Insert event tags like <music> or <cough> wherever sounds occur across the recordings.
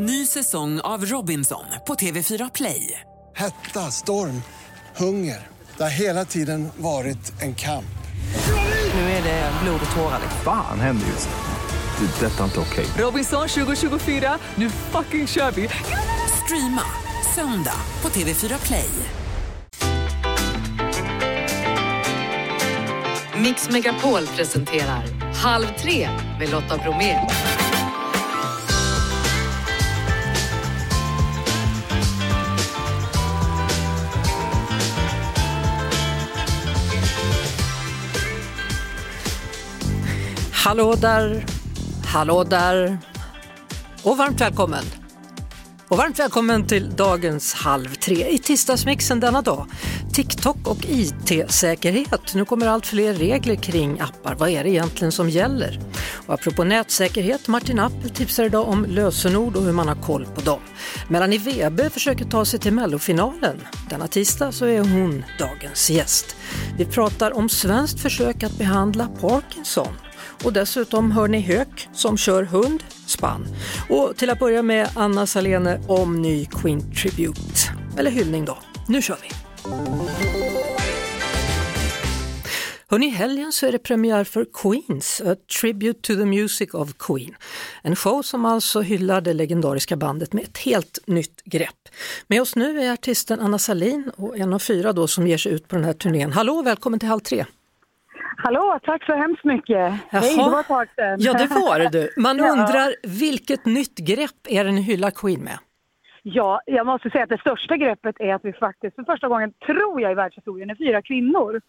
Ny säsong av Robinson på TV4 Play. Hetta, storm, hunger. Det har hela tiden varit en kamp. Nu är det blod och tårar. Fan händer just nu. Det. är Detta är inte okej. Robinson 2024, nu fucking kör vi! Streama söndag på TV4 Play. Mix Megapol presenterar Halv tre med Lotta Bromé. Hallå där, hallå där och varmt välkommen. Och varmt välkommen till dagens Halv tre i tisdagsmixen denna dag. TikTok och IT-säkerhet. Nu kommer allt fler regler kring appar. Vad är det egentligen som gäller? Och apropå nätsäkerhet, Martin Appel tipsar idag om lösenord och hur man har koll på dem. Melanie Webe försöker ta sig till mellofinalen. Denna tisdag så är hon dagens gäst. Vi pratar om svenskt försök att behandla Parkinson. Och dessutom hör ni Hök som kör hund, spann. Och till att börja med Anna Salene om ny Queen Tribute. Eller hyllning då. Nu kör vi! Hörrni, i helgen så är det premiär för Queens, A Tribute to the Music of Queen. En show som alltså hyllar det legendariska bandet med ett helt nytt grepp. Med oss nu är artisten Anna Salin och en av fyra då som ger sig ut på den här turnén. Hallå, välkommen till Halv tre! Hallå, tack så hemskt mycket. Jaha. Hej, det var ett tag sedan. Ja, det var det du. Man <laughs> undrar vilket nytt grepp är det ni hyllar Queen med? Ja, jag måste säga att det största greppet är att vi faktiskt för första gången, tror jag i världshistorien, är fyra kvinnor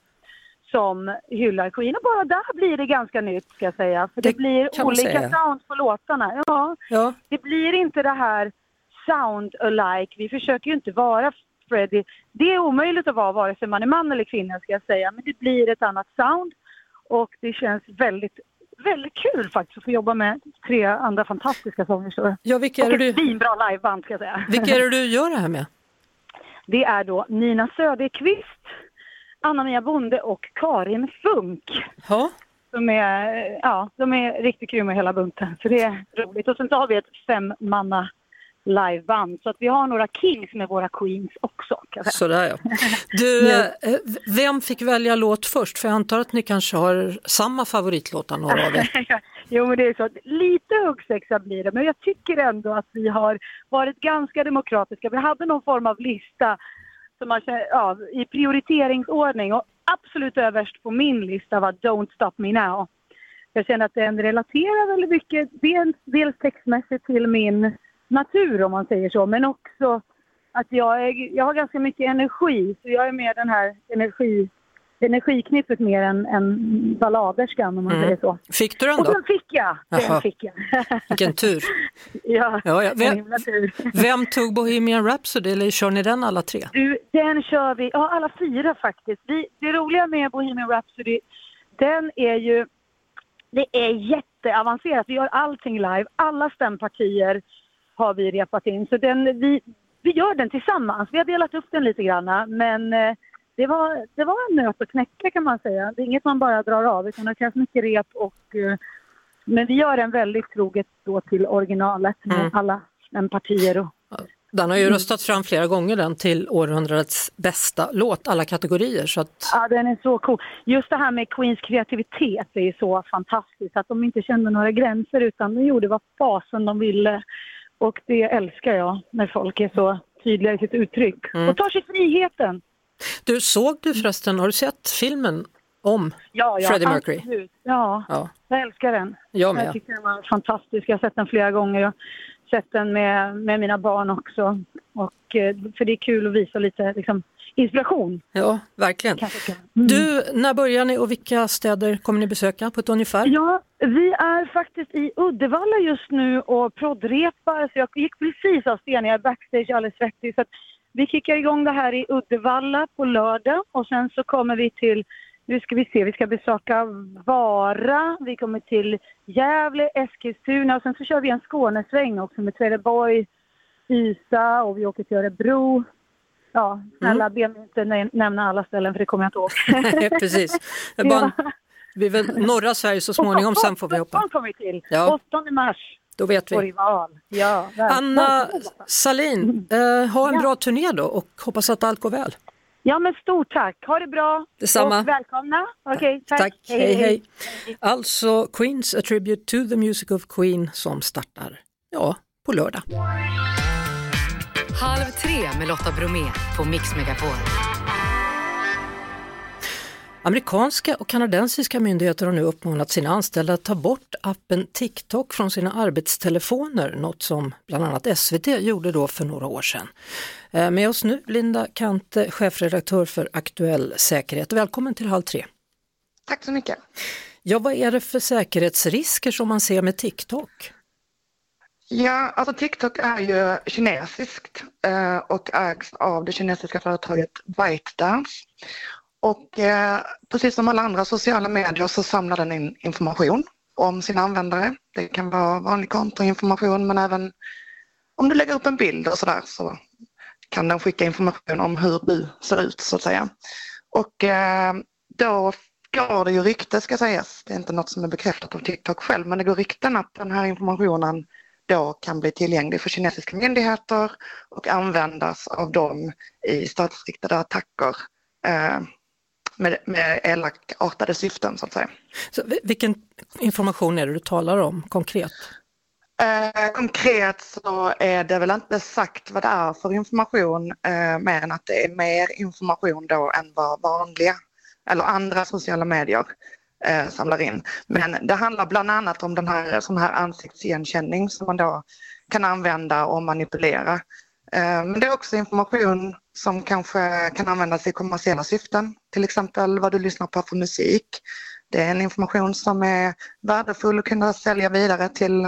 som hyllar Queen. Och bara där blir det ganska nytt ska jag säga. För det, Det blir olika sound på låtarna. Ja, Ja, det blir inte det här sound alike. Vi försöker ju inte vara Freddie. Det är omöjligt att vara vare sig man är man eller kvinna ska jag säga. Men det blir ett annat sound. Och det känns väldigt, väldigt kul faktiskt att få jobba med tre andra fantastiska sångerskor. ja vilka, är Och ett du, svinbra liveband ska jag säga. vilka är det du gör det här med? <laughs> Det är då Nina Söderqvist, Anna-Mia Bonde och Karin Funk. Ja, De är, ja, de är riktigt grymma hela bunten, så det är roligt. Och sen så har vi ett femmanna liveband, så att vi har några kings med våra queens också. Sådär ja. Du, <laughs> eh, vem fick välja låt först? För jag antar att ni kanske har samma favoritlåtar några av er. <laughs> jo, men det är så. att Lite huggsexa blir det, men jag tycker ändå att vi har varit ganska demokratiska. Vi hade någon form av lista som man, ja, i prioriteringsordning och absolut överst på min lista var Don't Stop Me Now. Jag känner att den relaterar väldigt mycket, dels, dels textmässigt till min natur om man säger så, men också att jag, är, jag har ganska mycket energi, så jag är mer den här energi, energiknippet mer än, än balladerskan om man Mm. säger så. Fick du den Och då? den fick jag! Den Jaha. fick jag. Vilken tur. ja, Ja, ja. Vem, tur. <laughs> vem tog Bohemian Rhapsody eller kör ni den alla tre? Du, den kör vi, ja alla fyra faktiskt. Vi, det roliga med Bohemian Rhapsody, den är ju, det är jätteavancerat. Vi gör allting live, alla stämpartier har vi repat in. Så den, vi, vi gör den tillsammans. Vi har delat upp den lite grann, men eh, det var, det var en nöt att knäcka kan man säga. Det är inget man bara drar av, utan det krävs mycket rep och eh, men vi gör den väldigt troget då till originalet med Mm. alla stämpartier och Den har ju röstats fram flera gånger den till århundradets bästa låt, alla kategorier. Så att, Ja, den är så cool. Just det här med Queens kreativitet är så fantastiskt. Att de inte kände några gränser utan de gjorde vad fasen de ville. Och det älskar jag när folk är så tydliga i sitt uttryck. Mm. Och tar sig friheten. du, såg du förresten, har du sett filmen om Ja, ja, Freddie Mercury? absolut. Ja, Ja, jag älskar den. jag Jag med. tycker den var fantastisk. Jag har sett den flera gånger. Jag har sett den med, med mina barn också. Och, eh, för det är kul att visa lite liksom, inspiration. Ja, verkligen. Mm. Du, när börjar ni och vilka städer kommer ni besöka på ett ungefär? Ja, vi är faktiskt i Uddevalla just nu och proddrepar. Så jag gick precis av scenen, jag är backstage alldeles svettig. Så vi kickar igång det här i Uddevalla på lördag och sen så kommer vi till, nu ska vi se, vi ska besöka Vara, vi kommer till Gävle, Eskilstuna och sen så kör vi en Skånesväng också med Trelleborg, Ystad och vi åker till Örebro. Ja, snälla be mig inte nä- nämna alla ställen för det kommer jag inte <laughs> ihåg. Precis. Det är bara, vi är väl norra Sverige så småningom, sen får vi hoppa. Stockholm kommer vi till. Ja. 8 mars. Då vet vi. Ja. Anna Salin, eh, ha en bra turné då och hoppas att allt går väl. Ja, men stort tack. Ha det bra. Detsamma. Och välkomna. Okej, tack. Tack, hej hej. Alltså Queens A Tribute to the Music of Queen som startar, ja, på lördag. Halv tre med Lotta Bromé på Mix Megapol. Amerikanska och kanadensiska myndigheter har nu uppmanat sina anställda att ta bort appen TikTok från sina arbetstelefoner, något som bland annat SVT gjorde då för några år sedan. Eh, Med oss nu Linda Kante, chefredaktör för Aktuell Säkerhet. Välkommen till Halv tre. Tack så mycket. Ja, vad är det för säkerhetsrisker som man ser med TikTok? Ja, alltså TikTok är ju kinesiskt eh, och ägs av det kinesiska företaget ByteDance. Och eh, precis som alla andra sociala medier så samlar den in information om sina användare. Det kan vara vanlig kontoinformation men även om du lägger upp en bild och sådär så kan den skicka information om hur du ser ut så att säga. Och eh, då går det ju rykte ska sägas, det är inte något som är bekräftat av TikTok själv, men det går rykten att den här informationen då kan bli tillgänglig för kinesiska myndigheter och användas av dem i statsriktade attacker eh, med, med elakartade syften så att säga. Så, vi- vilken information är det du talar om konkret? Eh, konkret så är det väl inte sagt vad det är för information eh, mer än att det är mer information då än vad vanliga eller andra sociala medier eh, samlar in. Men det handlar bland annat om den här, sån här ansiktsigenkänning som man då kan använda och manipulera. Eh, men det är också information som kanske kan användas i kommersiella syften, till exempel vad du lyssnar på för musik. Det är en information som är värdefull att kunna sälja vidare till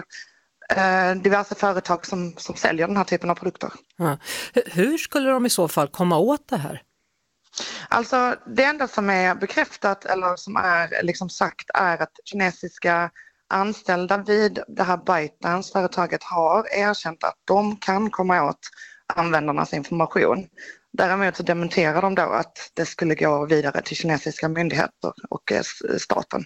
eh, diverse företag som, som säljer den här typen av produkter. Ja. Hur skulle de i så fall komma åt det här? Alltså det enda som är bekräftat eller som är liksom sagt är att kinesiska anställda vid det här ByteDance företaget har erkänt att de kan komma åt användarnas information. Däremot så dementerar de då att det skulle gå vidare till kinesiska myndigheter och eh, staten.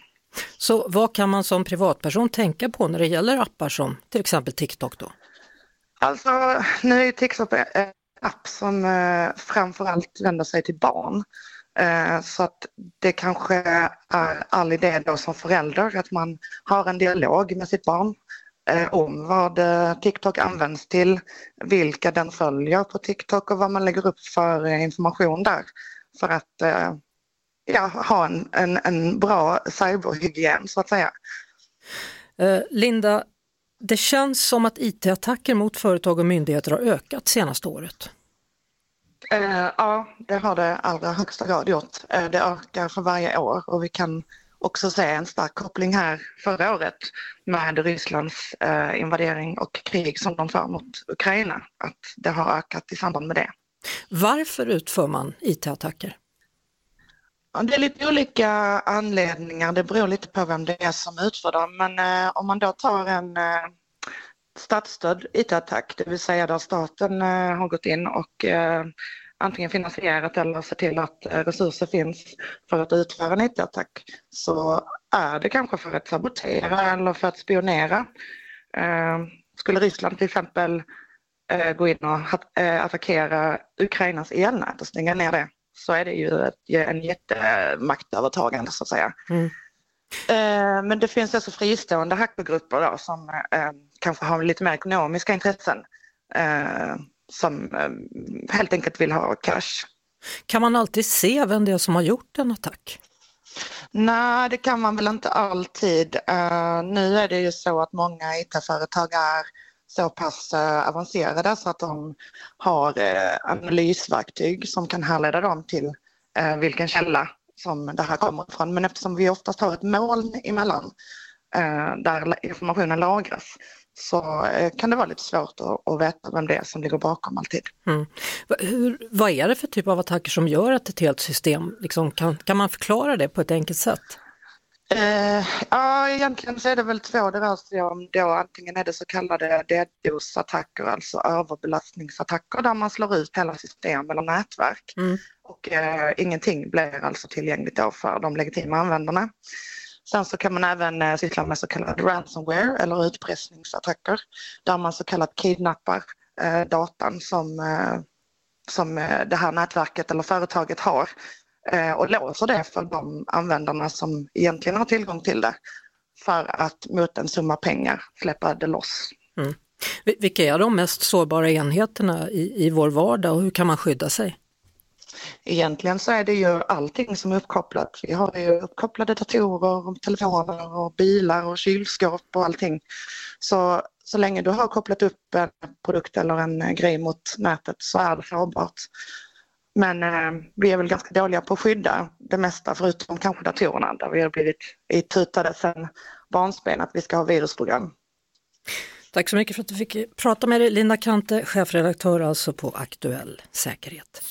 Så vad kan man som privatperson tänka på när det gäller appar som till exempel TikTok då? Alltså, nu är ju TikTok en app som eh, framförallt vänder sig till barn. Eh, så att det kanske är all idé då som förälder att man har en dialog med sitt barn eh, om vad eh, TikTok används till, vilka den följer på TikTok och vad man lägger upp för eh, information där. För att eh, ja, ha en, en, en bra cyberhygien så att säga. Eh, Linda, det känns som att IT-attacker mot företag och myndigheter har ökat senaste året. Eh, ja, det har det allra högsta grad gjort. Eh, det ökar för varje år och vi kan också se en stark koppling här förra året med Rysslands eh, invadering och krig som de för mot Ukraina. Att det har ökat i samband med det. Varför utför man IT-attacker? Det är lite olika anledningar, det beror lite på vem det är som utför dem. Men eh, om man då tar en eh, statsstödd IT-attack, det vill säga där staten eh, har gått in och eh, antingen finansierat eller sett till att eh, resurser finns för att utföra en IT-attack, så är det kanske för att sabotera eller för att spionera. Skulle Ryssland till exempel gå in och attackera Ukrainas elnät och stänga ner det så är det ju en jättemaktövertagande så att säga. Mm. Men det finns alltså fristående hackergrupper då, som kanske har lite mer ekonomiska intressen eh, som eh, helt enkelt vill ha cash. Kan man alltid se vem det är som har gjort en attack? Nej, det kan man väl inte alltid. Eh, nu är det ju så att många IT-företag är så pass eh, avancerade så att de har eh, analysverktyg som kan härleda dem till eh, vilken källa som det här kommer ifrån. Men eftersom vi oftast har ett moln emellan eh, där informationen lagras så eh, kan det vara lite svårt att, att veta vem det är som ligger bakom alltid. Va- Hur, vad är det för typ av attacker som gör att ett helt system, liksom, kan, kan man förklara det på ett enkelt sätt? Eh, ja, egentligen så är det väl två det rör sig om då. Antingen är det så kallade DDoS-attacker, alltså överbelastningsattacker där man slår ut hela system eller nätverk. Mm. Och eh, ingenting blir alltså tillgängligt då för de legitima användarna. Sen så kan man även eh, syssla med så kallad ransomware eller utpressningsattacker där man så kallat kidnappar eh, datan som, eh, som eh, det här nätverket eller företaget har eh, och låser det för de användarna som egentligen har tillgång till det för att mot en summa pengar släppa det loss. Mm. Vilka är de mest sårbara enheterna i, i vår vardag och hur kan man skydda sig? Egentligen så är det ju allting som är uppkopplat. Vi har ju uppkopplade datorer, och telefoner och bilar och kylskåp och allting. Så, så länge du har kopplat upp en produkt eller en grej mot nätet så är det sårbart. Men eh, vi är väl ganska dåliga på att skydda det mesta förutom kanske datorerna där vi har blivit itutade sedan barnsben att vi ska ha virusprogram. Tack så mycket för att du fick prata med dig, Linda Kante, chefredaktör alltså på Aktuell Säkerhet.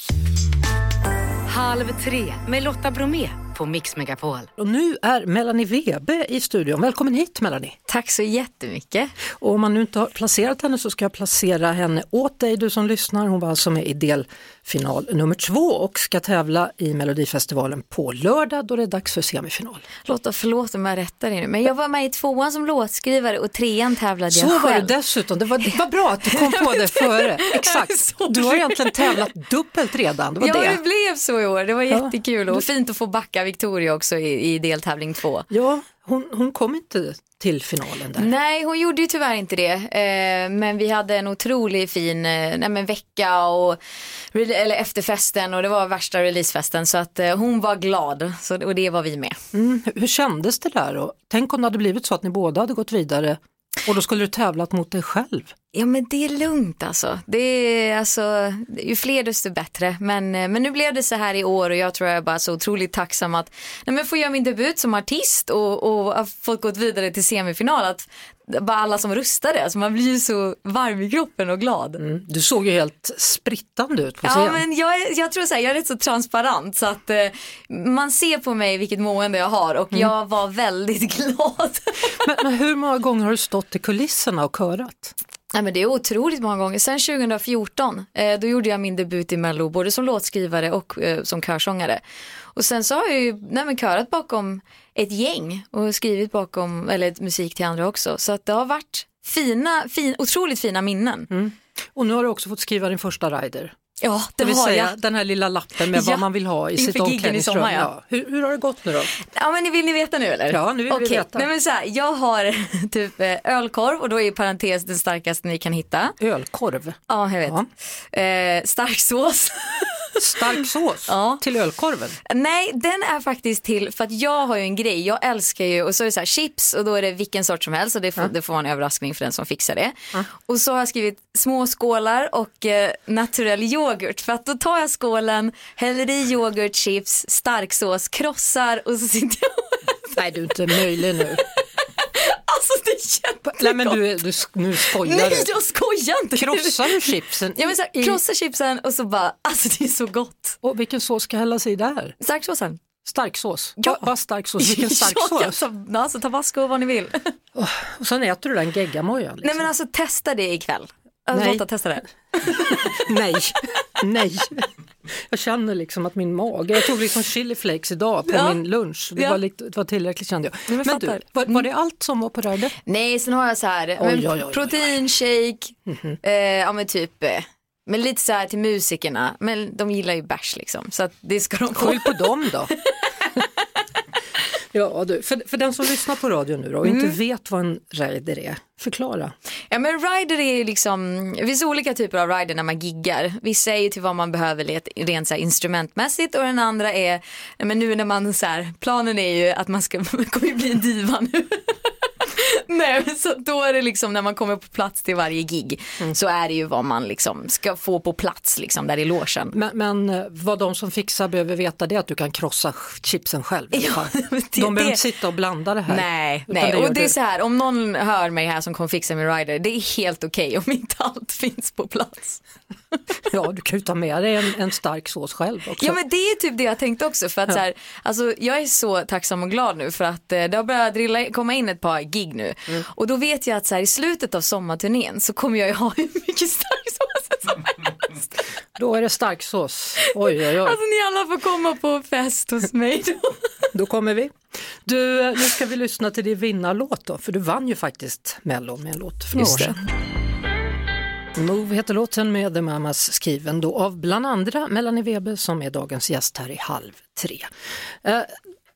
Halv tre med Lotta Bromé på Mix Megapol. Och nu är Melanie Webe i studion. Välkommen hit Melanie! Tack så jättemycket. Och om man nu inte har placerat henne så ska jag placera henne åt dig du som lyssnar. Hon var alltså med i delfinal nummer två och ska tävla i Melodifestivalen på lördag då det är dags för semifinal. Lotta, förlåt om jag rättar dig nu, men jag var med i tvåan som låtskrivare och trean tävlade Så jag var det själv. dessutom, det var, det var bra att du kom <laughs> på det före. Exakt, Så du har egentligen tävlat dubbelt redan. Det var Ja, det. det blev så i år. Det var jättekul och fint att få backa Victoria också i, i deltävling två. Ja, hon, hon kom inte till finalen där. Nej, hon gjorde ju tyvärr inte det. Eh, men vi hade en otroligt fin eh, nej, men vecka och eller efterfesten och det var värsta releasefesten så att eh, hon var glad så, och det var vi med. Mm, hur- hur kändes det där? Och tänk om det hade blivit så att ni båda hade gått vidare och då skulle du tävlat mot dig själv. Ja men det är lugnt alltså. Det är, alltså ju fler desto bättre. Men, eh, men nu blev det så här i år och jag tror jag är bara så otroligt tacksam att nej, men få göra min debut som artist och, och har fått gått vidare till semifinal. Att bara alla som röstade, alltså man blir ju så varm i kroppen och glad. Du såg ju helt sprittande ut på scen. Ja men jag, är- jag tror så här, jag är rätt så transparent så att eh, man ser på mig vilket mående jag har och jag var väldigt <laughs> glad. men, men hur många gånger har du stått i kulisserna och körat? Nej, men det är otroligt många gånger. Sen 2014, eh, då gjorde jag min debut i Mello, både som låtskrivare och eh, som körsångare. Och sen så har jag ju nej, men körat bakom ett gäng och skrivit bakom, eller musik till andra också. Så att det har varit fina, fin, otroligt fina minnen. Och nu har du också fått skriva din första rider. Ja, det, Det vill har säga jag. den här lilla lappen med Ja, vad man vill ha i inför sitt omklädningsrum. sommar, ja. Hur, hur har det gått nu då? Ja men vill ni veta nu eller? Ja, nu vill vi Okej, veta. Nej, men så här, jag har <laughs> typ eh, ölkorv och då är parentes den starkaste ni kan hitta. Ölkorv, Ja, jag vet. Eh, stark sås. <laughs> stark sås Ja. till ölkorven. Nej, den är faktiskt till för att jag har ju en grej. Jag älskar ju och så är det så här chips och då är det vilken sort som helst och det får, det får vara en överraskning för den som fixar det. Och så har jag skrivit små skålar och eh, naturell yoghurt för att då tar jag skålen, häller i yoghurt, chips, starksås, krossar och så sitter jag Nej, du är inte möjlig nu. Alltså det är jättegott. Nej, men du, du, nu skojar Nej, du. jag skojar inte. Krossar du chipsen? Ja, men så här, i- krossa chipsen och så bara, alltså det är så gott. Och vilken sås ska hällas i där? Starksåsen. Starksås? Ja. Ba- Bara starksås? Vilken stark <laughs> ja, alltså, alltså tabasco vad ni vill. Och sen äter du den geggamojan. Liksom. Nej men alltså testa det ikväll. Alltså, Nej. Lotta testa det. <laughs> Nej, nej. Jag känner liksom att min mage, jag tog liksom chili flakes idag på Ja. min lunch. Det, Ja. var lite, det var tillräckligt kände jag. men Men, du, var, var det allt som var på röret? Nej sen har jag så här, men oj, oj, oj. Mhm. proteinshake, eh, ja men typ, eh, men lite så här till musikerna, men de gillar ju bärs liksom så att det ska de få. Skyll på dem då. <laughs> ja, du, för, för den som lyssnar på radio nu då och inte vet vad en rider är, förklara. Ja men rider är ju liksom, det finns olika typer av rider när man giggar. Vissa är ju till vad man behöver rent så instrumentmässigt och den andra är, men nu när man så här, planen är ju att man ska, kommer ju bli en diva nu. <laughs> Nej så då är det liksom när man kommer på plats till varje gig så är det ju vad man liksom ska få på plats liksom där i logen. Men, men eh, vad de som fixar behöver veta det är att du kan krossa chipsen själv. <laughs> Ja, det- de behöver det- inte sitta och blanda det här. Nej, nej. gör och det är så här, om någon hör mig här som kommer fixa min rider, det är helt okej om inte allt <laughs> finns på plats. Ja, du kan ju ta med dig en, en stark sås själv också. Ja men det är typ det jag tänkte också för att så här, alltså, jag är så tacksam och glad nu för att eh, det har börjat drilla, komma in ett par gig nu och då vet jag att så här, i slutet av sommarturnén så kommer jag ju ha <laughs> hur mycket starksås som helst. <laughs> Då är det stark sås. Oj, oj, oj. Alltså ni alla får komma på fest hos mig då. <laughs> Då kommer vi. Du, nu ska vi lyssna till din vinnarlåt då, för du vann ju faktiskt Mello med en låt för några år sedan. Move heter låten med The Mamas skriven då av bland andra Melanie Weber som är dagens gäst här i Halv tre. Eh,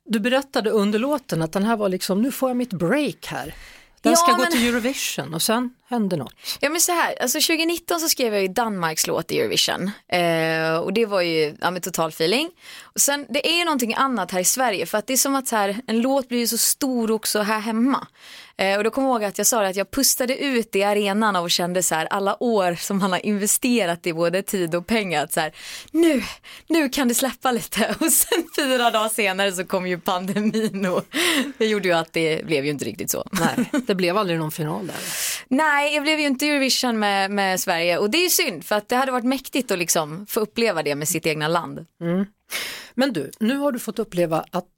Du berättade under låten att den här var liksom, nu får jag mitt break här. Den Ja, ska gå men- till Eurovision och sen hände något. Ja men så här, alltså 2019 så skrev jag ju Danmarks låt i Eurovision eh, och det var ju ja, total feeling. Sen det är ju någonting annat här i Sverige för att det är som att här, en låt blir ju så stor också här hemma. Eh, och då kommer jag ihåg att jag sa det att jag pustade ut i arenan och kände så här alla år som man har investerat i både tid och pengar att så här, nu, nu kan det släppa lite <laughs> och sen fyra dagar senare så kom ju pandemin och det gjorde ju att det blev ju inte riktigt så. Nej, det blev aldrig någon final där. Nej, jag blev ju inte Eurovision med, med Sverige och det är ju synd för att det hade varit mäktigt att liksom få uppleva det med sitt egna land. Men du, nu har du fått uppleva att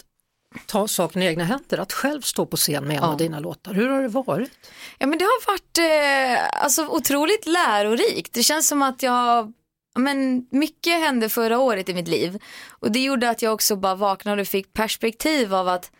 ta saken i egna händer, att själv stå på scen med en av dina låtar. Hur har det varit? Ja men det har varit eh, alltså, otroligt lärorikt. Det känns som att jag ja, men mycket hände förra året i mitt liv och det gjorde att jag också bara vaknade och fick perspektiv av att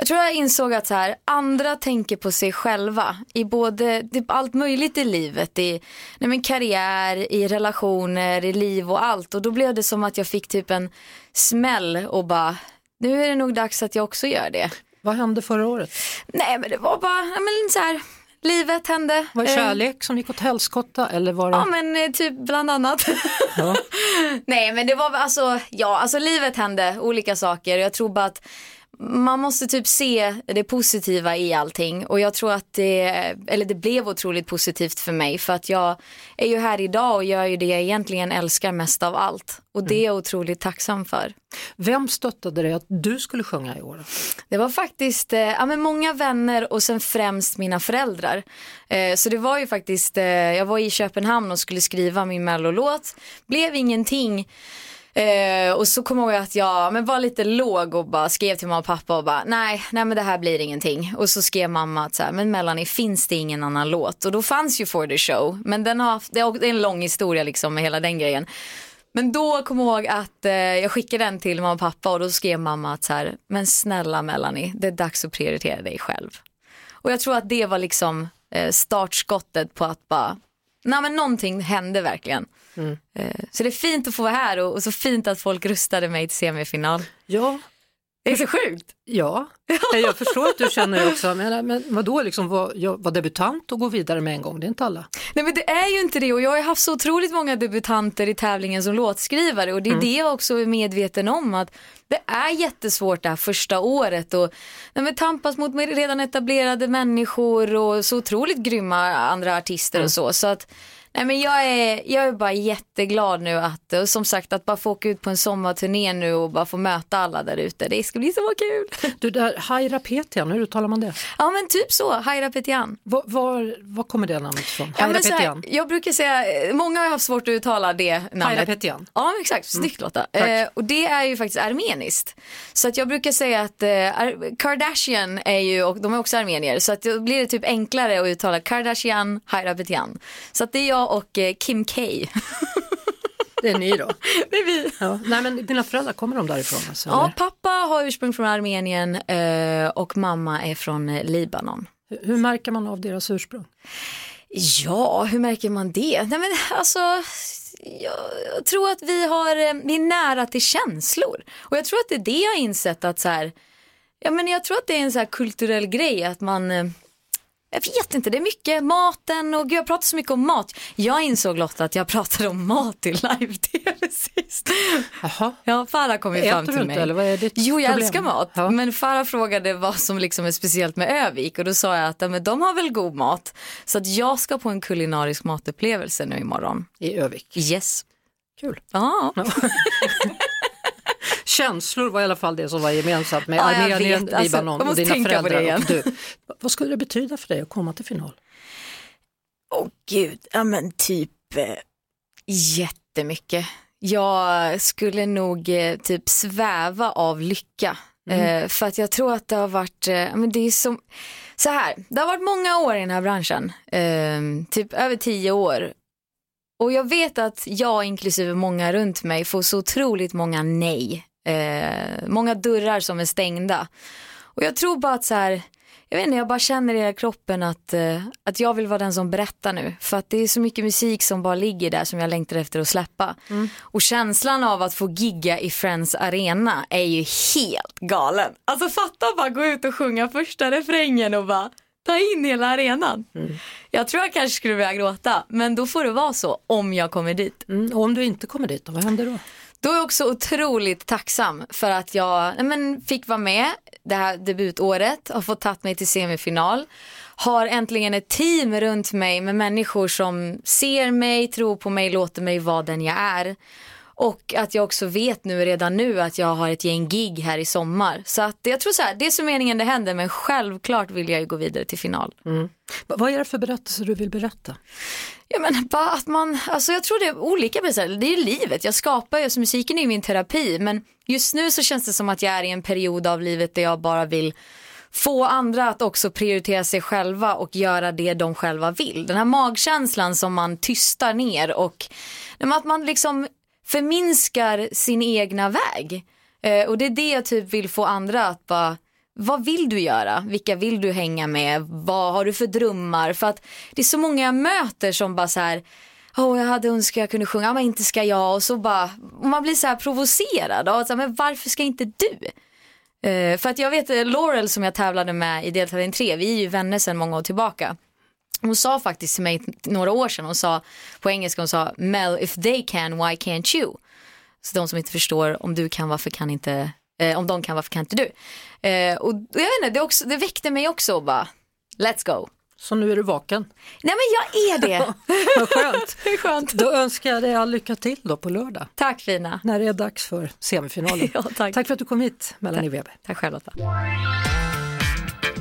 jag tror jag insåg att så här, andra tänker på sig själva i både typ allt möjligt i livet, i nej men karriär, i relationer, i liv och allt. Och då blev det som att jag fick typ en smäll och bara, nu är det nog dags att jag också gör det. Vad hände förra året? Nej men det var bara, ja, men så här, livet hände. Var det Eh, kärlek som gick åt helskotta eller var det... Ja men eh, typ bland annat. Ja. <laughs> Nej men det var alltså, ja alltså livet hände olika saker. Jag tror bara att man måste typ se det positiva i allting och jag tror att det, eller det blev otroligt positivt för mig för att jag är ju här idag och gör ju det jag egentligen älskar mest av allt och det är jag otroligt tacksam för. Vem stöttade dig att du skulle sjunga i år? Det var faktiskt eh, ja, men många vänner och sen främst mina föräldrar. Eh, så det var ju faktiskt, eh, jag var i Köpenhamn och skulle skriva min mellolåt, blev ingenting. Eh, och så kommer jag ihåg att jag men var lite låg och bara skrev till mamma och pappa och bara nej, nej men det här blir ingenting. Och så skrev mamma att så här, men Melanie finns det ingen annan låt? Och då fanns ju For the show, men den har, det är en lång historia liksom med hela den grejen. Men då kom jag ihåg att eh, jag skickade den till mamma och pappa och då skrev mamma att så här, men snälla Melanie, det är dags att prioritera dig själv. Och jag tror att det var liksom eh, startskottet på att bara, nej men någonting hände verkligen. Eh, så det är fint att få vara här och, och så fint att folk rustade mig till semifinal. Ja, Det är så sjukt. ja. jag förstår att du känner det också. Men, men vadå, liksom, var, jag var debutant och gå vidare med en gång, det är inte alla. Nej men det är ju inte det och jag har haft så otroligt många debutanter i tävlingen som låtskrivare och det är det jag också är medveten om att det är jättesvårt det här första året och nej, men tampas mot redan etablerade människor och så otroligt grymma andra artister och så. så att, nej, men jag, är, jag är bara jätteglad nu att, och som sagt att bara få åka ut på en sommarturné nu och bara få möta alla där ute, det ska bli så kul. Du, där, Haira Petian, hur uttalar man det? Ja men typ så, Haira Petian. Var, var, var kommer det namnet ifrån? Ja, Haira men här, Petian? jag brukar säga, många har haft svårt att uttala det namnet. Haira Petian. Ja exakt, snyggt Lotta. Tack. Eh, och det är ju faktiskt armeniskt. Så att jag brukar säga att eh, Ar- Kardashian är ju, och de är också armenier, så att då blir det typ enklare att uttala Kardashian, Hairapetian. Så att det är jag och eh, Kim K. Det är ni då? <laughs> det är vi. Ja. Nej, men dina föräldrar, kommer de därifrån? Alltså, Ja, eller? pappa har ursprung från Armenien eh, och mamma är från eh, Libanon. Hur- märker man av deras ursprung? Ja, hur märker man det? Nej men alltså, jag, jag tror att vi, har, vi är nära till känslor. Och jag tror att det är det jag har insett att så här, ja men jag tror att det är en så här kulturell grej att man, jag vet inte, det är mycket maten och gud, jag pratar så mycket om mat. Jag insåg Lotta att jag pratade om mat i live-tv <laughs> sist. Jaha. Ja, Farah kom ju fram till inte, mig. eller vad är ditt Jo, jag problem? älskar mat. Ja. Men Farah frågade vad som liksom är speciellt med Övik och då sa jag att ja, men de har väl god mat. Så att jag ska på en kulinarisk matupplevelse nu imorgon. I Övik. Yes. Kul. Ja, <laughs> Känslor var i alla fall det som var gemensamt med Ja, Armenien, vet. Alltså, Libanon och dina föräldrar och du. Vad skulle det betyda för dig att komma till final? Åh gud, ja men typ eh, jättemycket. Jag skulle nog eh, typ sväva av lycka. Eh, för att jag tror att det har varit, eh, men det är som, så här, det har varit många år i den här branschen, eh, typ över tio år. Och jag vet att jag inklusive många runt mig får så otroligt många nej Eh, många dörrar som är stängda. Och jag tror bara att så här, jag vet inte, jag bara känner i hela kroppen att, eh, att jag vill vara den som berättar nu. För att det är så mycket musik som bara ligger där som jag längtar efter att släppa. Och känslan av att få gigga i Friends Arena är ju helt galen. Alltså fatta bara gå ut och sjunga första refrängen och bara ta in hela arenan. Jag tror jag kanske skulle börja gråta, men då får det vara så om jag kommer dit. Mm, och om du inte kommer dit, då, vad händer då? Då är jag också otroligt tacksam för att jag men, fick vara med det här debutåret, har fått tagit mig till semifinal. Har äntligen ett team runt mig med människor som ser mig, tror på mig, låter mig vara den jag är. Och att jag också vet nu redan nu att jag har ett gäng gig här i sommar. Så att jag tror så här, det är så meningen det händer men självklart vill jag ju gå vidare till final. Va- Vad är det för berättelse du vill berätta? Ja men bara att man, alltså jag tror det är olika berättelser, det är livet, jag skapar ju, alltså musiken är ju min terapi men just nu så känns det som att jag är i en period av livet där jag bara vill få andra att också prioritera sig själva och göra det de själva vill. Den här magkänslan som man tystar ner och att man liksom förminskar sin egna väg. Eh, och det är det jag typ vill få andra att bara vad vill du göra? Vilka vill du hänga med? Vad har du för drömmar? För att det är så många jag möter som bara så här, åh jag hade önskat jag kunde sjunga, "Ja, men inte ska jag. Och så bara, och man blir så här provocerad. Och så här, men varför ska inte du? Eh, för att jag vet eh, Laurel som jag tävlade med i deltävling 3, vi är ju vänner sedan många år tillbaka. Hon sa faktiskt till mig några år sedan, hon sa på engelska, hon sa Mel if they can why can't you? Så de som inte förstår om du kan varför kan inte, eh, om de kan varför kan inte du? Eh, och jag vet inte, det, också, det väckte mig också och bara let's go. Så nu är du vaken. Nej men jag är det. <laughs> Vad skönt. <laughs> Skönt. Då önskar jag dig all lycka till då på lördag Tack fina. när det är dags för semifinalen. <laughs> Ja, tack. tack för att du kom hit, Melanie Weber. Tack själv Lotta.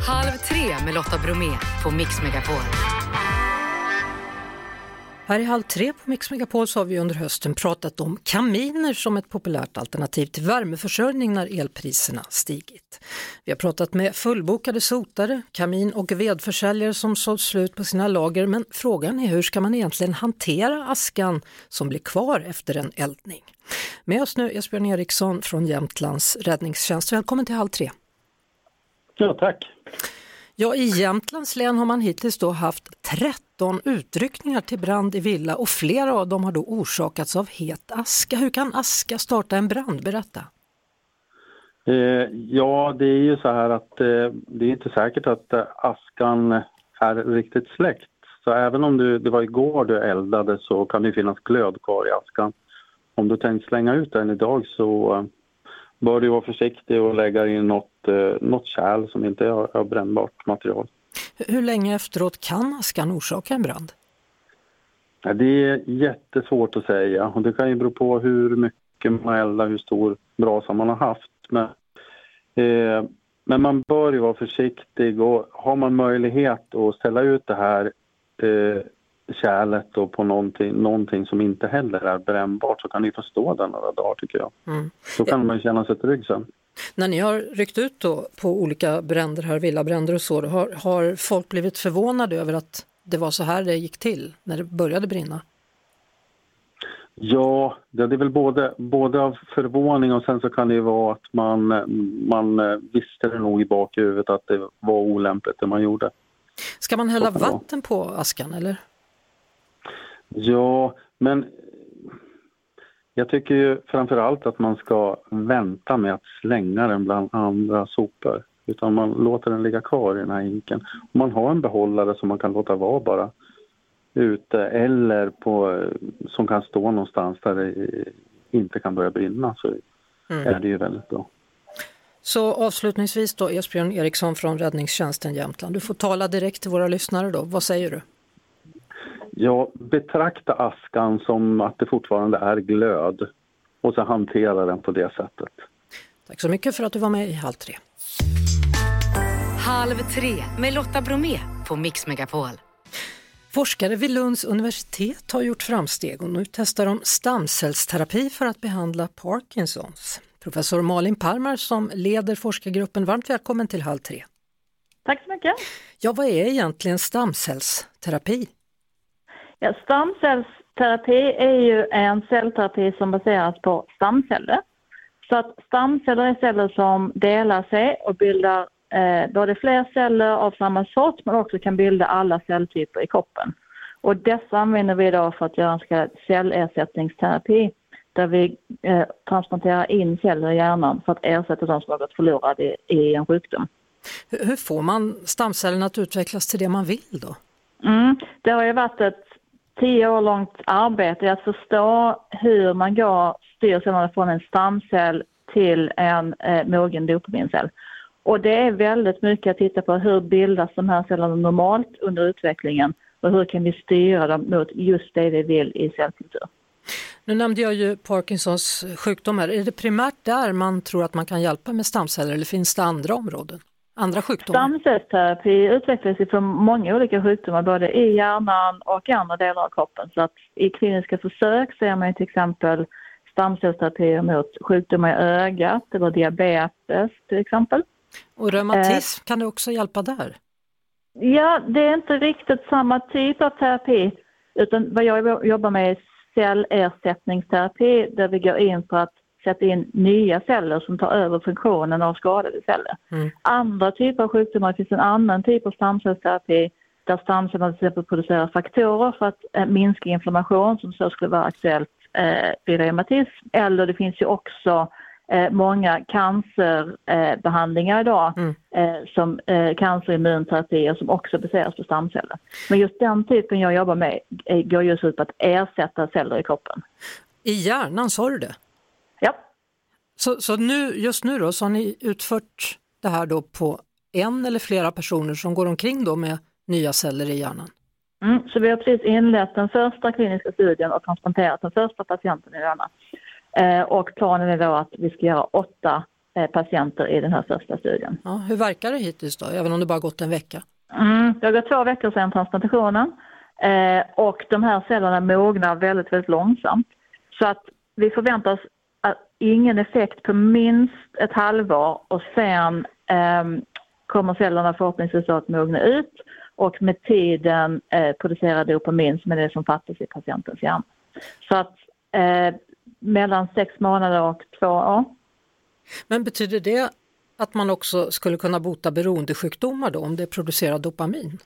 Halv tre med Lotta Bromé på Mix Megapol. Här i Halv tre på Mix Megapol så har vi under hösten pratat om kaminer som ett populärt alternativ till värmeförsörjning när elpriserna stigit. Vi har pratat med fullbokade sotare, kamin och vedförsäljare som sålt slut på sina lager men frågan är hur ska man egentligen hantera askan som blir kvar efter en eldning? Med oss nu Esbjörn Eriksson från Jämtlands räddningstjänst. Välkommen till Halv tre. Ja, tack. Ja, i Jämtlands län har man hittills då haft 13 utryckningar till brand i villa och flera av dem har då orsakats av het aska. Hur kan aska starta en brand? Berätta. Eh, ja, det är ju så här att eh, det är inte säkert att eh, askan är riktigt släckt. Så även om du, det var igår du eldade så kan det finnas glöd kvar i askan. Om du tänkt slänga ut den idag så eh, bör du vara försiktig och lägga i något, eh, något kärl som inte är brännbart material. Hur- länge efteråt kan askan orsaka en brand? Det är jättesvårt att säga och det kan ju bero på hur mycket man eldar, hur stor brasa man har haft. Men, eh, men man bör ju vara försiktig och har man möjlighet att ställa ut det här eh, kärlet då på någonting, någonting som inte heller är brännbart så kan ni få stå där några dagar tycker jag. Mm. Då kan man känna sig trygg sen. När ni har ryckt ut då på olika bränder här, villabränder och så, har, har folk blivit förvånade över att det var så här det gick till när det började brinna? Ja, det är väl både, både av förvåning och sen så kan det vara att man, man visste det nog i bakhuvudet att det var olämpligt det man gjorde. Ska man hälla vatten på askan eller? Ja, men jag tycker ju framför allt att man ska vänta med att slänga den bland andra sopor. Utan man låter den ligga kvar i den här hinken. Om man har en behållare som man kan låta vara bara ute eller på, som kan stå någonstans där det inte kan börja brinna så är det ju väldigt bra. Så avslutningsvis då, Esbjörn Eriksson från Räddningstjänsten Jämtland. Du får tala direkt till våra lyssnare då. Vad säger du? Ja, betrakta askan som att det fortfarande är glöd och så hantera den på det sättet. Tack så mycket för att du var med i Halv tre. Halv tre med Lotta Bromé på Mix Megapol. Forskare vid Lunds universitet har gjort framsteg och nu testar de stamcellsterapi för att behandla Parkinsons. Professor Malin Parmar som leder forskargruppen, varmt välkommen till Halv tre. Tack så mycket. Ja, vad är egentligen stamcellsterapi? Ja, stamcellsterapi är ju en cellterapi som baseras på stamceller Så att stamceller är celler som delar sig och bildar eh, både fler celler av samma sort men också kan bilda alla celltyper i kroppen. Och dessa använder vi då för att göra en så kallad cellersättningsterapi där vi eh, transplanterar in celler i hjärnan för att ersätta de som har gått förlorade i, i en sjukdom. Hur, hur får man stamcellerna att utvecklas till det man vill då? Mm, det har ju varit ett tio år långt arbete i att förstå hur man går styrcellerna från en stamcell till en eh, mogen dopamincell. Och det är väldigt mycket att titta på hur bildas de här cellerna normalt under utvecklingen och hur kan vi styra dem mot just det vi vill i cellkultur. Nu nämnde jag ju Parkinsons sjukdom här. Är det primärt där man tror att man kan hjälpa med stamceller eller finns det andra områden? Andra sjukdomar? Stamcellsterapi utvecklas för många olika sjukdomar både i hjärnan och i andra delar av kroppen. Så att I kliniska försök ser man till exempel stamcellsterapi mot sjukdomar i ögat eller diabetes till exempel. Och reumatism, eh, kan det också hjälpa där? Ja, det är inte riktigt samma typ av terapi utan vad jag jobbar med är cellersättningsterapi där vi går in för att sätta in nya celler som tar över funktionen av skadade celler. Mm. Andra typer av sjukdomar finns en annan typ av stamcellsterapi där stamcellerna till exempel producerar faktorer för att eh, minska inflammation som så skulle vara aktuellt eh, vid reumatism. Eller det finns ju också eh, många cancerbehandlingar eh, idag mm. eh, som eh, cancerimmunterapier som också baseras på stamceller. Men just den typen jag jobbar med eh, går just ut på att ersätta celler i kroppen. I hjärnan, sa du det? Ja. Så, så nu, just nu då så har ni utfört det här då på en eller flera personer som går omkring då med nya celler i hjärnan? Mm, så vi har precis inlett den första kliniska studien och transplanterat den första patienten i hjärnan. Eh, och planen är då att vi ska göra åtta eh, patienter i den här första studien. Ja, hur verkar det hittills då, även om det bara gått en vecka? Mm, det har gått två veckor sedan transplantationen eh, och de här cellerna mognar väldigt, väldigt långsamt. Så att vi förväntar oss ingen effekt på minst ett halvår och sen eh, kommer cellerna förhoppningsvis att mogna ut och med tiden eh, producera dopamin som är det som fattas i patientens hjärna. Så att eh, mellan sex månader och två år. Men betyder det att man också skulle kunna bota beroendesjukdomar då om det producerar dopamin?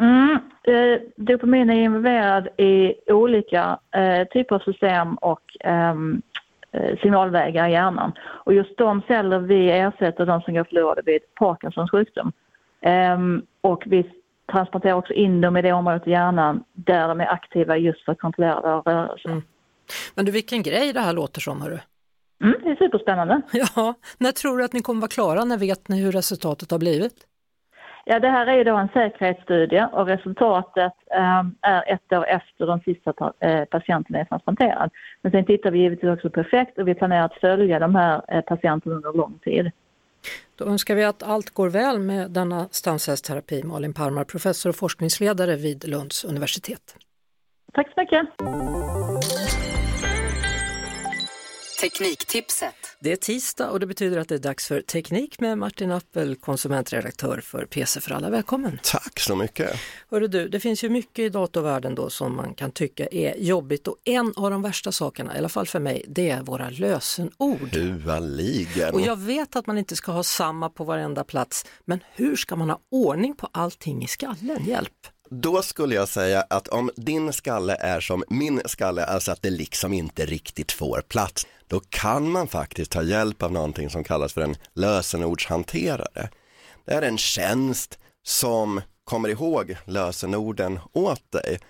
Mm, eh, dopamin är involverad i olika eh, typer av system och ehm, eh, signalvägar i hjärnan. Och just de celler vi ersätter, de som går förlorade vid Parkinsons sjukdom. Ehm, och vi transporterar också in dem i det området i hjärnan där de är aktiva just för att kontrollera våra rörelser. Mm. Men du, vilken grej det här låter som, hörru. Mm, det är superspännande. <laughs> Ja, när tror du att ni kommer vara klara? När vet ni hur resultatet har blivit? Ja, det här är då en säkerhetsstudie och resultatet eh, är ett år efter de sista eh, patienterna är transplanterad. Men sen tittar vi givetvis också på effekt och vi planerar att följa de här eh, patienterna under lång tid. Då önskar vi att allt går väl med denna stamcellsterapi. Malin Parmar, professor och forskningsledare vid Lunds universitet. Tack så mycket. Tekniktipset. Det är tisdag och det betyder att det är dags för Teknik med Martin Appel, konsumentredaktör för PC för alla. Välkommen! Tack så mycket! Hörru du, det finns ju mycket i datorvärlden då som man kan tycka är jobbigt och en av de värsta sakerna, i alla fall för mig, det är våra lösenord. Hualigen! Och jag vet att man inte ska ha samma på varenda plats, men hur ska man ha ordning på allting i skallen? Hjälp! Då skulle jag säga att om din skalle är som min skalle, alltså att det liksom inte riktigt får plats, då kan man faktiskt ta hjälp av någonting som kallas för en lösenordshanterare. Det är en tjänst som kommer ihåg lösenorden åt dig.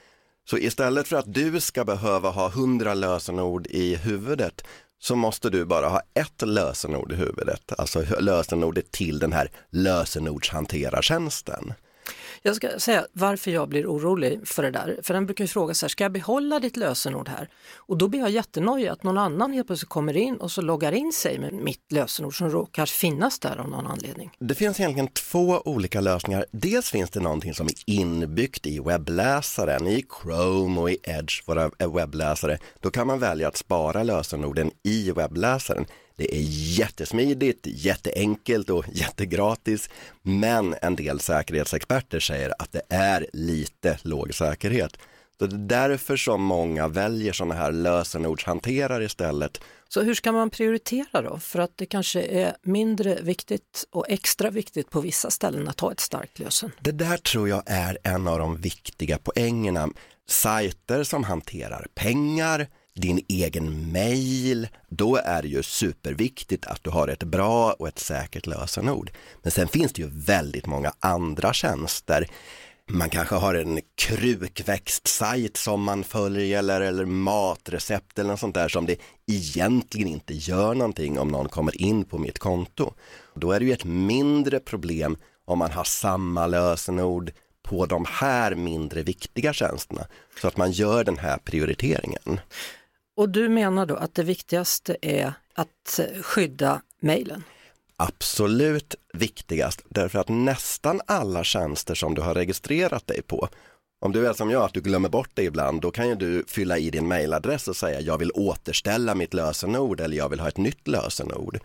Så istället för att du ska behöva ha hundra lösenord i huvudet så måste du bara ha ett lösenord i huvudet, alltså lösenordet till den här lösenordshanterartjänsten. Jag ska säga varför jag blir orolig för det där. För den brukar ju fråga så här, ska jag behålla ditt lösenord här? Och då blir jag jättenojig att någon annan helt plötsligt kommer in och så loggar in sig med mitt lösenord som råkar finnas där av någon anledning. Det finns egentligen två olika lösningar. Dels finns det någonting som är inbyggt i webbläsaren, i Chrome och i Edge, våra webbläsare. Då kan man välja att spara lösenorden i webbläsaren. Det är jättesmidigt, jätteenkelt och jättegratis. Men en del säkerhetsexperter säger att det är lite låg säkerhet. Så det är därför som många väljer sådana här lösenordshanterare istället. Så hur ska man prioritera då? För att det kanske är mindre viktigt och extra viktigt på vissa ställen att ha ett starkt lösen. Det där tror jag är en av de viktiga poängerna. Sajter som hanterar pengar, din egen mail, då är det ju superviktigt att du har ett bra och ett säkert lösenord. Men sen finns det ju väldigt många andra tjänster. Man kanske har en krukväxtsajt som man följer eller, eller matrecept eller något sånt där som det egentligen inte gör någonting om någon kommer in på mitt konto. Då är det ju ett mindre problem om man har samma lösenord på de här mindre viktiga tjänsterna så att man gör den här prioriteringen. Och du menar då att det viktigaste är att skydda mejlen? Absolut viktigast, därför att nästan alla tjänster som du har registrerat dig på, om du är som jag, att du glömmer bort det ibland, då kan ju du fylla i din mejladress och säga jag vill återställa mitt lösenord eller jag vill ha ett nytt lösenord.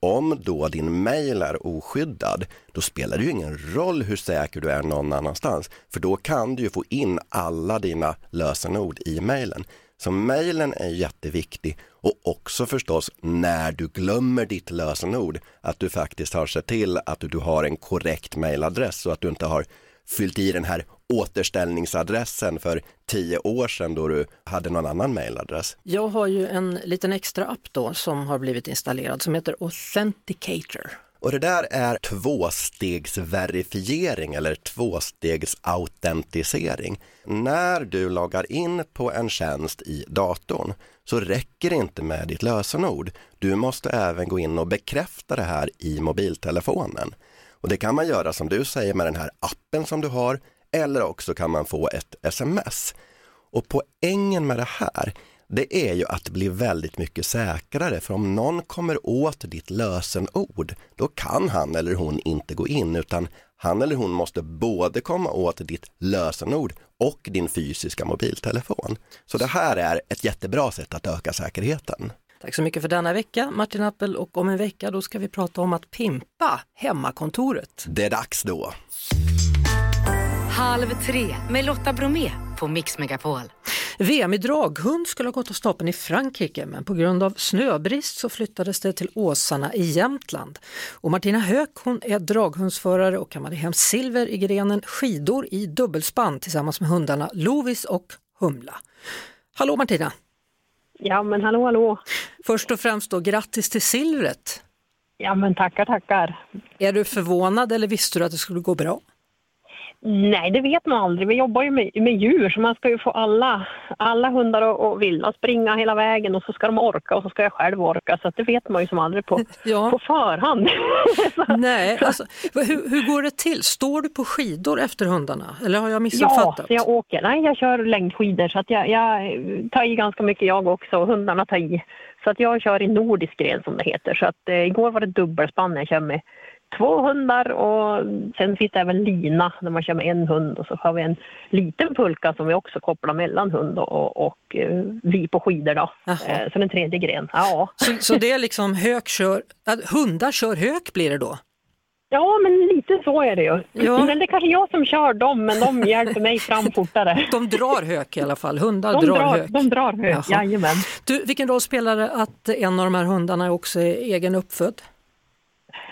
Om då din mejl är oskyddad, då spelar det ju ingen roll hur säker du är någon annanstans, för då kan du ju få in alla dina lösenord i mejlen. Så mejlen är jätteviktig och också förstås när du glömmer ditt lösenord att du faktiskt har sett till att du har en korrekt mejladress så att du inte har fyllt i den här återställningsadressen för tio år sedan då du hade någon annan mejladress. Jag har ju en liten extra app då som har blivit installerad som heter Authenticator. Och det där är tvåstegsverifiering eller tvåstegsautentisering. När du loggar in på en tjänst i datorn så räcker det inte med ditt lösenord. Du måste även gå in och bekräfta det här i mobiltelefonen. Och det kan man göra som du säger med den här appen som du har eller också kan man få ett sms. Och poängen med det här det är ju att blir väldigt mycket säkrare för om någon kommer åt ditt lösenord då kan han eller hon inte gå in utan han eller hon måste både komma åt ditt lösenord och din fysiska mobiltelefon. Så det här är ett jättebra sätt att öka säkerheten. Tack så mycket för denna vecka Martin Appel och om en vecka då ska vi prata om att pimpa hemmakontoret. Det är dags då. Halv tre med Lotta Bromé på Mix Megapol. VM i draghund skulle ha gått av stapeln i Frankrike men på grund av snöbrist så flyttades det till Åsarna i Jämtland. Och Martina Höök hon är draghundsförare och kammade hem silver i grenen skidor i dubbelspann tillsammans med hundarna Lovis och Humla. Hallå Martina! Ja men hallå hallå! Först och främst då grattis till silvret! Ja men tackar tackar! Är du förvånad eller visste du att det skulle gå bra? Nej, det vet man aldrig. Vi jobbar ju med, med djur så man ska ju få alla, alla hundar och, och vilda springa hela vägen och så ska de orka och så ska jag själv orka så det vet man ju som aldrig på, <laughs> ja. på förhand. <laughs> Nej, alltså, hur, hur går det till? Står du på skidor efter hundarna eller har jag missuppfattat? Ja, jag åker. Nej, jag kör längdskidor så att jag, jag tar i ganska mycket jag också och hundarna tar i. Så att jag kör i nordisk gren som det heter. Så att eh, igår var det dubbelspann jag kör med två hundar och sen finns det även lina när man kör med en hund och så har vi en liten pulka som vi också kopplar mellan hund och, och eh, vi på skidor då. Eh, som en tredje gren. Ja. Så, så det är liksom hök kör, hundar kör hök blir det då? Ja, men lite så är det ju. Ja. Men det är kanske jag som kör dem, men de hjälper mig fram fortare. <laughs> De drar hök i alla fall, hundar de drar, drar hök. De drar hök, Jaha. jajamän. Du, vilken roll spelar det att en av de här hundarna också är egen uppfödd?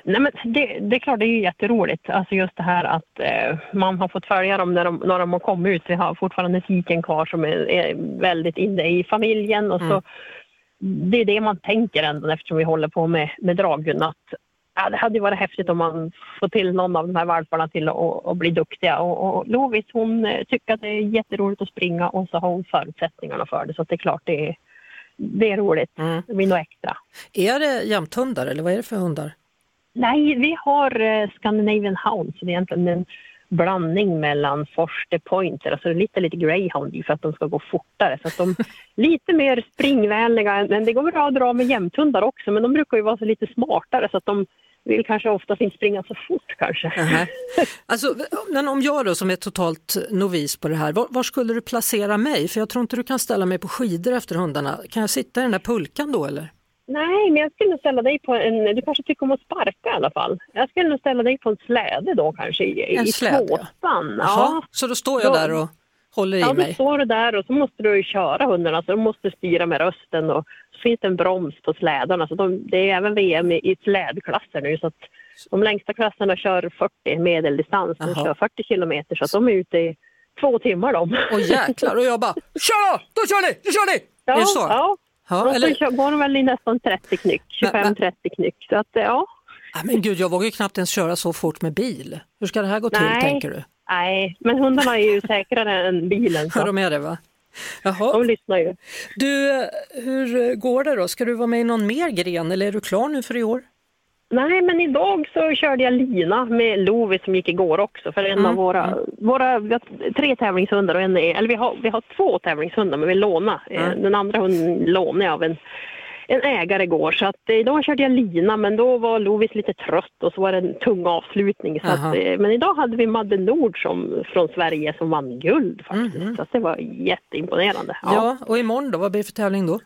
Nej, men det, det, är klart, det är jätteroligt. Alltså just det här att eh, man har fått följa dem när de, när de har kommit ut. Vi har fortfarande tiken kvar som är, är väldigt inne i familjen. Och så, mm. Det är det man tänker ändå eftersom vi håller på med, med dragen. Att, ja, det hade varit häftigt om man får till någon av de här valparna till att bli duktiga. Och, och Lovis hon eh, tycker att det är jätteroligt att springa och så har hon förutsättningarna för det. Så det är klart det är, det är roligt. Mm. Det blir något extra. Är det jämthundar eller vad är det för hundar? Nej, vi har eh, Scandinavian Hounds. Det är egentligen en blandning mellan Forster Pointer, alltså lite lite greyhound för att de ska gå fortare. Så att de <laughs> lite mer springvänliga, men det går bra att dra med jämthundar också, men de brukar ju vara så lite smartare så att de vill kanske oftast inte springa så fort kanske. Uh <laughs> -huh. Alltså, men om jag då som är totalt novis på det här, var, var, skulle du placera mig? För jag tror inte du kan ställa mig på skidor efter hundarna. Kan jag sitta i den där pulkan då eller? Nej, men jag skulle nog ställa dig på en... Du kanske tycker om att sparka i alla fall. Jag skulle nog ställa dig på en släde då kanske i, en i släde, tvåspann. Ja. ja. Så då står jag då, där och håller i Ja, då mig. står du där och så måste du köra hundarna, så de måste styra med rösten och så finns det en broms på slädarna. Så de, det är även VM i, i slädklasser nu så att de längsta klasserna kör 40 medeldistans, de Jaha. kör 40 kilometer så att de är ute i två timmar de. Och jäklar, och jag bara kör då, då kör ni, då kör ni! <laughs> Ja, är det så? ja. Ja, eller- väl i nästan 30 knyck, Men- men- 25-30 knyck. Så att ja, Nej, men gud, jag vågar ju knappt ens köra så fort med bil. Hur ska det här gå till Nej. tänker du? nej, men hundarna är ju säkrare än bilen. Ja, Så. de är det va? Jaha. De lyssnar ju. Du, eh, hur går det då? Ska du vara med i någon mer gren eller är du klar nu för i år? Nej, men idag så körde jag lina med Lovi som gick igår också. För en Mm, av våra, våra, vi har tre tävlingshundar och en är, eller vi har, vi har två tävlingshundar men vi lånar. Mm. Den andra hunden lånade jag av en, en ägare igår. Så att eh, idag körde jag lina men då var Lovis lite trött och så var det en tung avslutning. Så att, eh, men idag hade vi Madde Nord som, från Sverige som vann guld faktiskt. Så att det var jätteimponerande. Mhm. Ja. och imorgon då? Vad blir det för tävling då?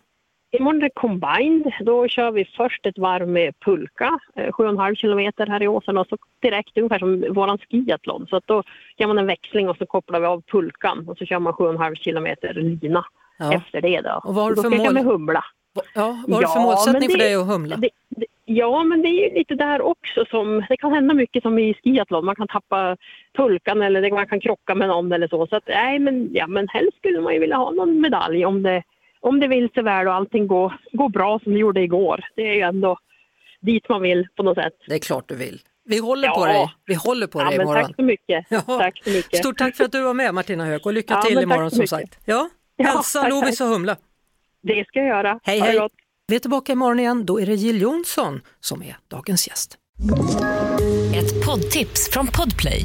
Imorgon är det combined. Då kör vi först ett varv med pulka, eh, 7,5 kilometer här i Åsen och så direkt ungefär som våran skiathlon. Så att då gör man en växling och så kopplar vi av pulkan och så kör man 7,5 kilometer lina Ja. efter det då. Och vad har du för mål? med humla. Ja, vad har du för målsättning men för det- dig att humla? Det, det, ja, men det är ju lite där också som, det kan hända mycket som i skiathlon. Man kan tappa pulkan eller det- man kan krocka med någon eller så. Så att, nej, men, ja, men helst skulle man ju vilja ha någon medalj om det, om det vill sig väl och allting går, går bra som det gjorde igår. Det är ju ändå dit man vill på något sätt. Det är klart du vill. Vi håller Ja. på dig. Vi håller på Ja, dig imorgon. tack så mycket. Ja. Tack så mycket. Stort tack för att du var med Martina Höök och lycka Ja, till imorgon som sagt. Ja, Ja, hälsa tack, Lovis och Humla. Det ska jag göra. Hej hej! gott. Vi är tillbaka imorgon igen, då är det Jill Johnson som är dagens gäst. Ett poddtips från Podplay.